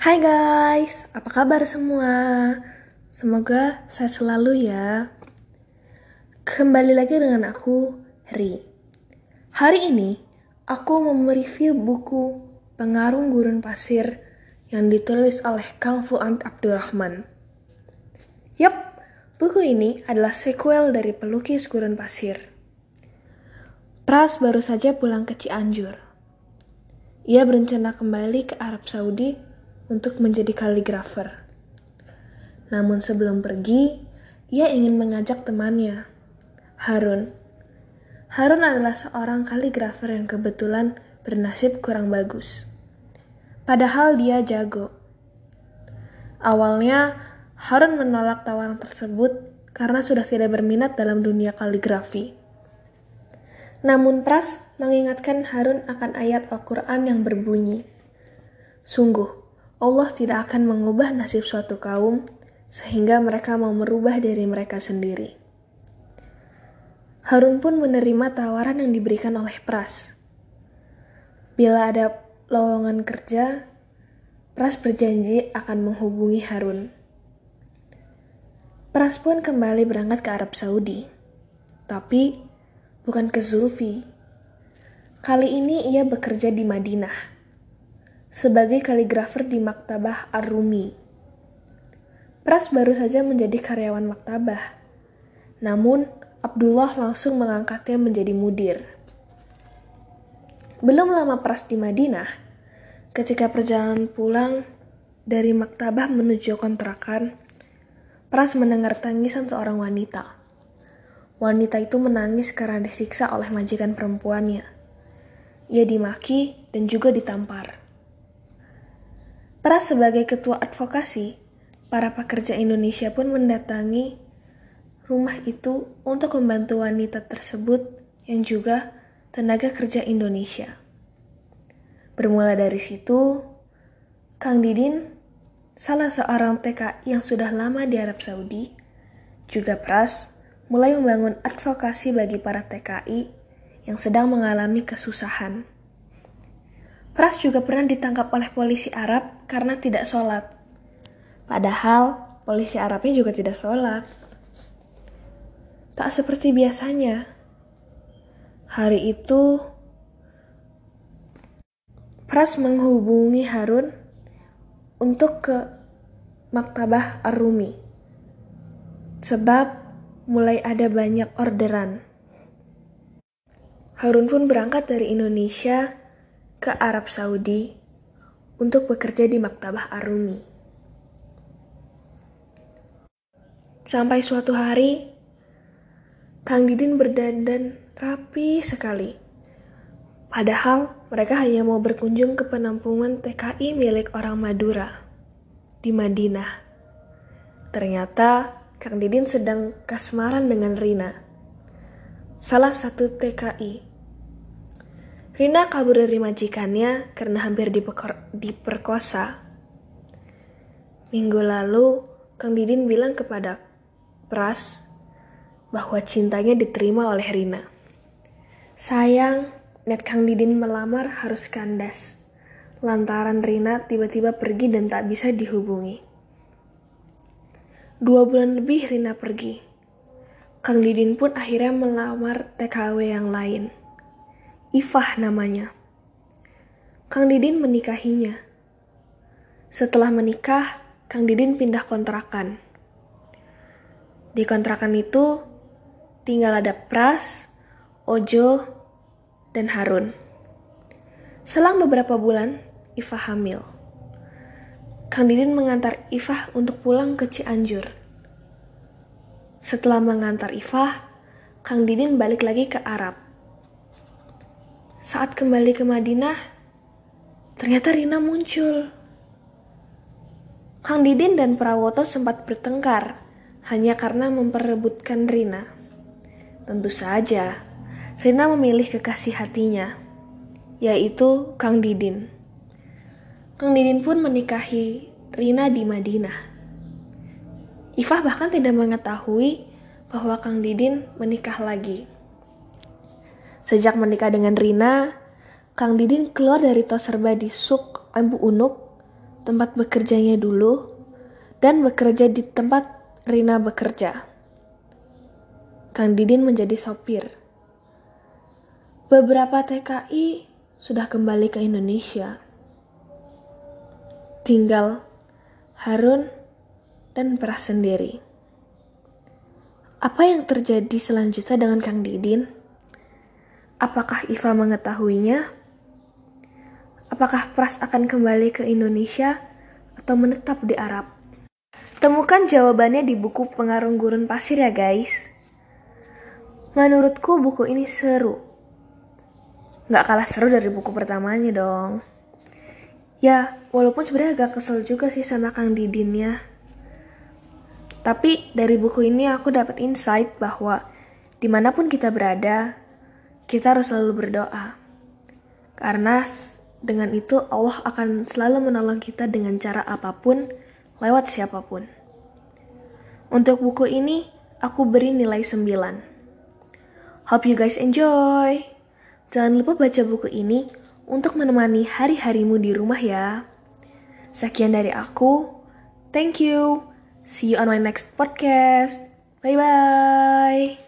Hai guys, apa kabar semua? Semoga saya selalu ya. Kembali lagi dengan aku, Ri. Hari ini, aku mau mereview buku Pengarung Gurun Pasir yang ditulis oleh Kang Fuad Abdurrahman. Yap, buku ini adalah sequel dari Pelukis Gurun Pasir. Pras baru saja pulang ke Cianjur. Ia berencana kembali ke Arab Saudi untuk menjadi kaligrafer. Namun sebelum pergi, ia ingin mengajak temannya, Harun. Harun adalah seorang kaligrafer yang kebetulan bernasib kurang bagus. Padahal dia jago. Awalnya, Harun menolak tawaran tersebut karena sudah tidak berminat dalam dunia kaligrafi. Namun Pras mengingatkan Harun akan ayat Al-Quran yang berbunyi, Sungguh, Allah tidak akan mengubah nasib suatu kaum sehingga mereka mau merubah diri mereka sendiri. Harun pun menerima tawaran yang diberikan oleh Pras. Bila ada lowongan kerja, Pras berjanji akan menghubungi Harun. Pras pun kembali berangkat ke Arab Saudi. Tapi bukan ke Zulfi. Kali ini ia bekerja di Madinah sebagai kaligrafer di Maktabah Ar-Rumi. Pras baru saja menjadi karyawan maktabah. Namun, Abdullah langsung mengangkatnya menjadi mudir. Belum lama Pras di Madinah, ketika perjalanan pulang dari maktabah menuju kontrakan, Pras mendengar tangisan seorang wanita. Wanita itu menangis karena disiksa oleh majikan perempuannya. Ia dimaki dan juga ditampar. Pras sebagai ketua advokasi, para pekerja Indonesia pun mendatangi rumah itu untuk membantu wanita tersebut yang juga tenaga kerja Indonesia. Bermula dari situ, Kang Didin, salah seorang TKI yang sudah lama di Arab Saudi, juga Pras, mulai membangun advokasi bagi para TKI yang sedang mengalami kesusahan. Pras juga pernah ditangkap oleh polisi Arab karena tidak sholat. Padahal polisi Arabnya juga tidak sholat. Tak seperti biasanya. Hari itu, Pras menghubungi Harun untuk ke Maktabah Ar-Rumi. Sebab mulai ada banyak orderan. Harun pun berangkat dari Indonesia ke Arab Saudi untuk bekerja di Maktabah Arumi. Sampai suatu hari, Kang Didin berdandan rapi sekali. Padahal mereka hanya mau berkunjung ke penampungan TKI milik orang Madura di Madinah. Ternyata Kang Didin sedang kasmaran dengan Rina, salah satu TKI Rina kabur dari majikannya karena hampir diperkosa. Minggu lalu, Kang Didin bilang kepada Pras bahwa cintanya diterima oleh Rina. Sayang, net Kang Didin melamar harus kandas. Lantaran Rina tiba-tiba pergi dan tak bisa dihubungi. Dua bulan lebih Rina pergi. Kang Didin pun akhirnya melamar TKW yang lain. Ifah namanya. Kang Didin menikahinya. Setelah menikah, Kang Didin pindah kontrakan. Di kontrakan itu tinggal ada Pras, Ojo, dan Harun. Selang beberapa bulan, Ifah hamil. Kang Didin mengantar Ifah untuk pulang ke Cianjur. Setelah mengantar Ifah, Kang Didin balik lagi ke Arab. Saat kembali ke Madinah, ternyata Rina muncul. Kang Didin dan Prawoto sempat bertengkar hanya karena memperebutkan Rina. Tentu saja, Rina memilih kekasih hatinya, yaitu Kang Didin. Kang Didin pun menikahi Rina di Madinah. Ifah bahkan tidak mengetahui bahwa Kang Didin menikah lagi. Sejak menikah dengan Rina, Kang Didin keluar dari tos serba di Suk Abu Unuk, tempat bekerjanya dulu dan bekerja di tempat Rina bekerja. Kang Didin menjadi sopir. Beberapa TKI sudah kembali ke Indonesia. Tinggal Harun dan Pras sendiri. Apa yang terjadi selanjutnya dengan Kang Didin? Apakah Iva mengetahuinya? Apakah Pras akan kembali ke Indonesia atau menetap di Arab? Temukan jawabannya di buku Pengarung Gurun Pasir ya guys. Menurutku buku ini seru. Gak kalah seru dari buku pertamanya dong. Ya, walaupun sebenarnya agak kesel juga sih sama Kang Didinnya. Tapi dari buku ini aku dapat insight bahwa di mana pun kita berada, kita harus selalu berdoa. Karena dengan itu Allah akan selalu menolong kita dengan cara apa pun, lewat siapa pun. Untuk buku ini, aku beri nilai 9. Hope you guys enjoy. Jangan lupa baca buku ini untuk menemani hari-harimu di rumah ya. Sekian dari aku. Thank you. See you on my next podcast. Bye bye.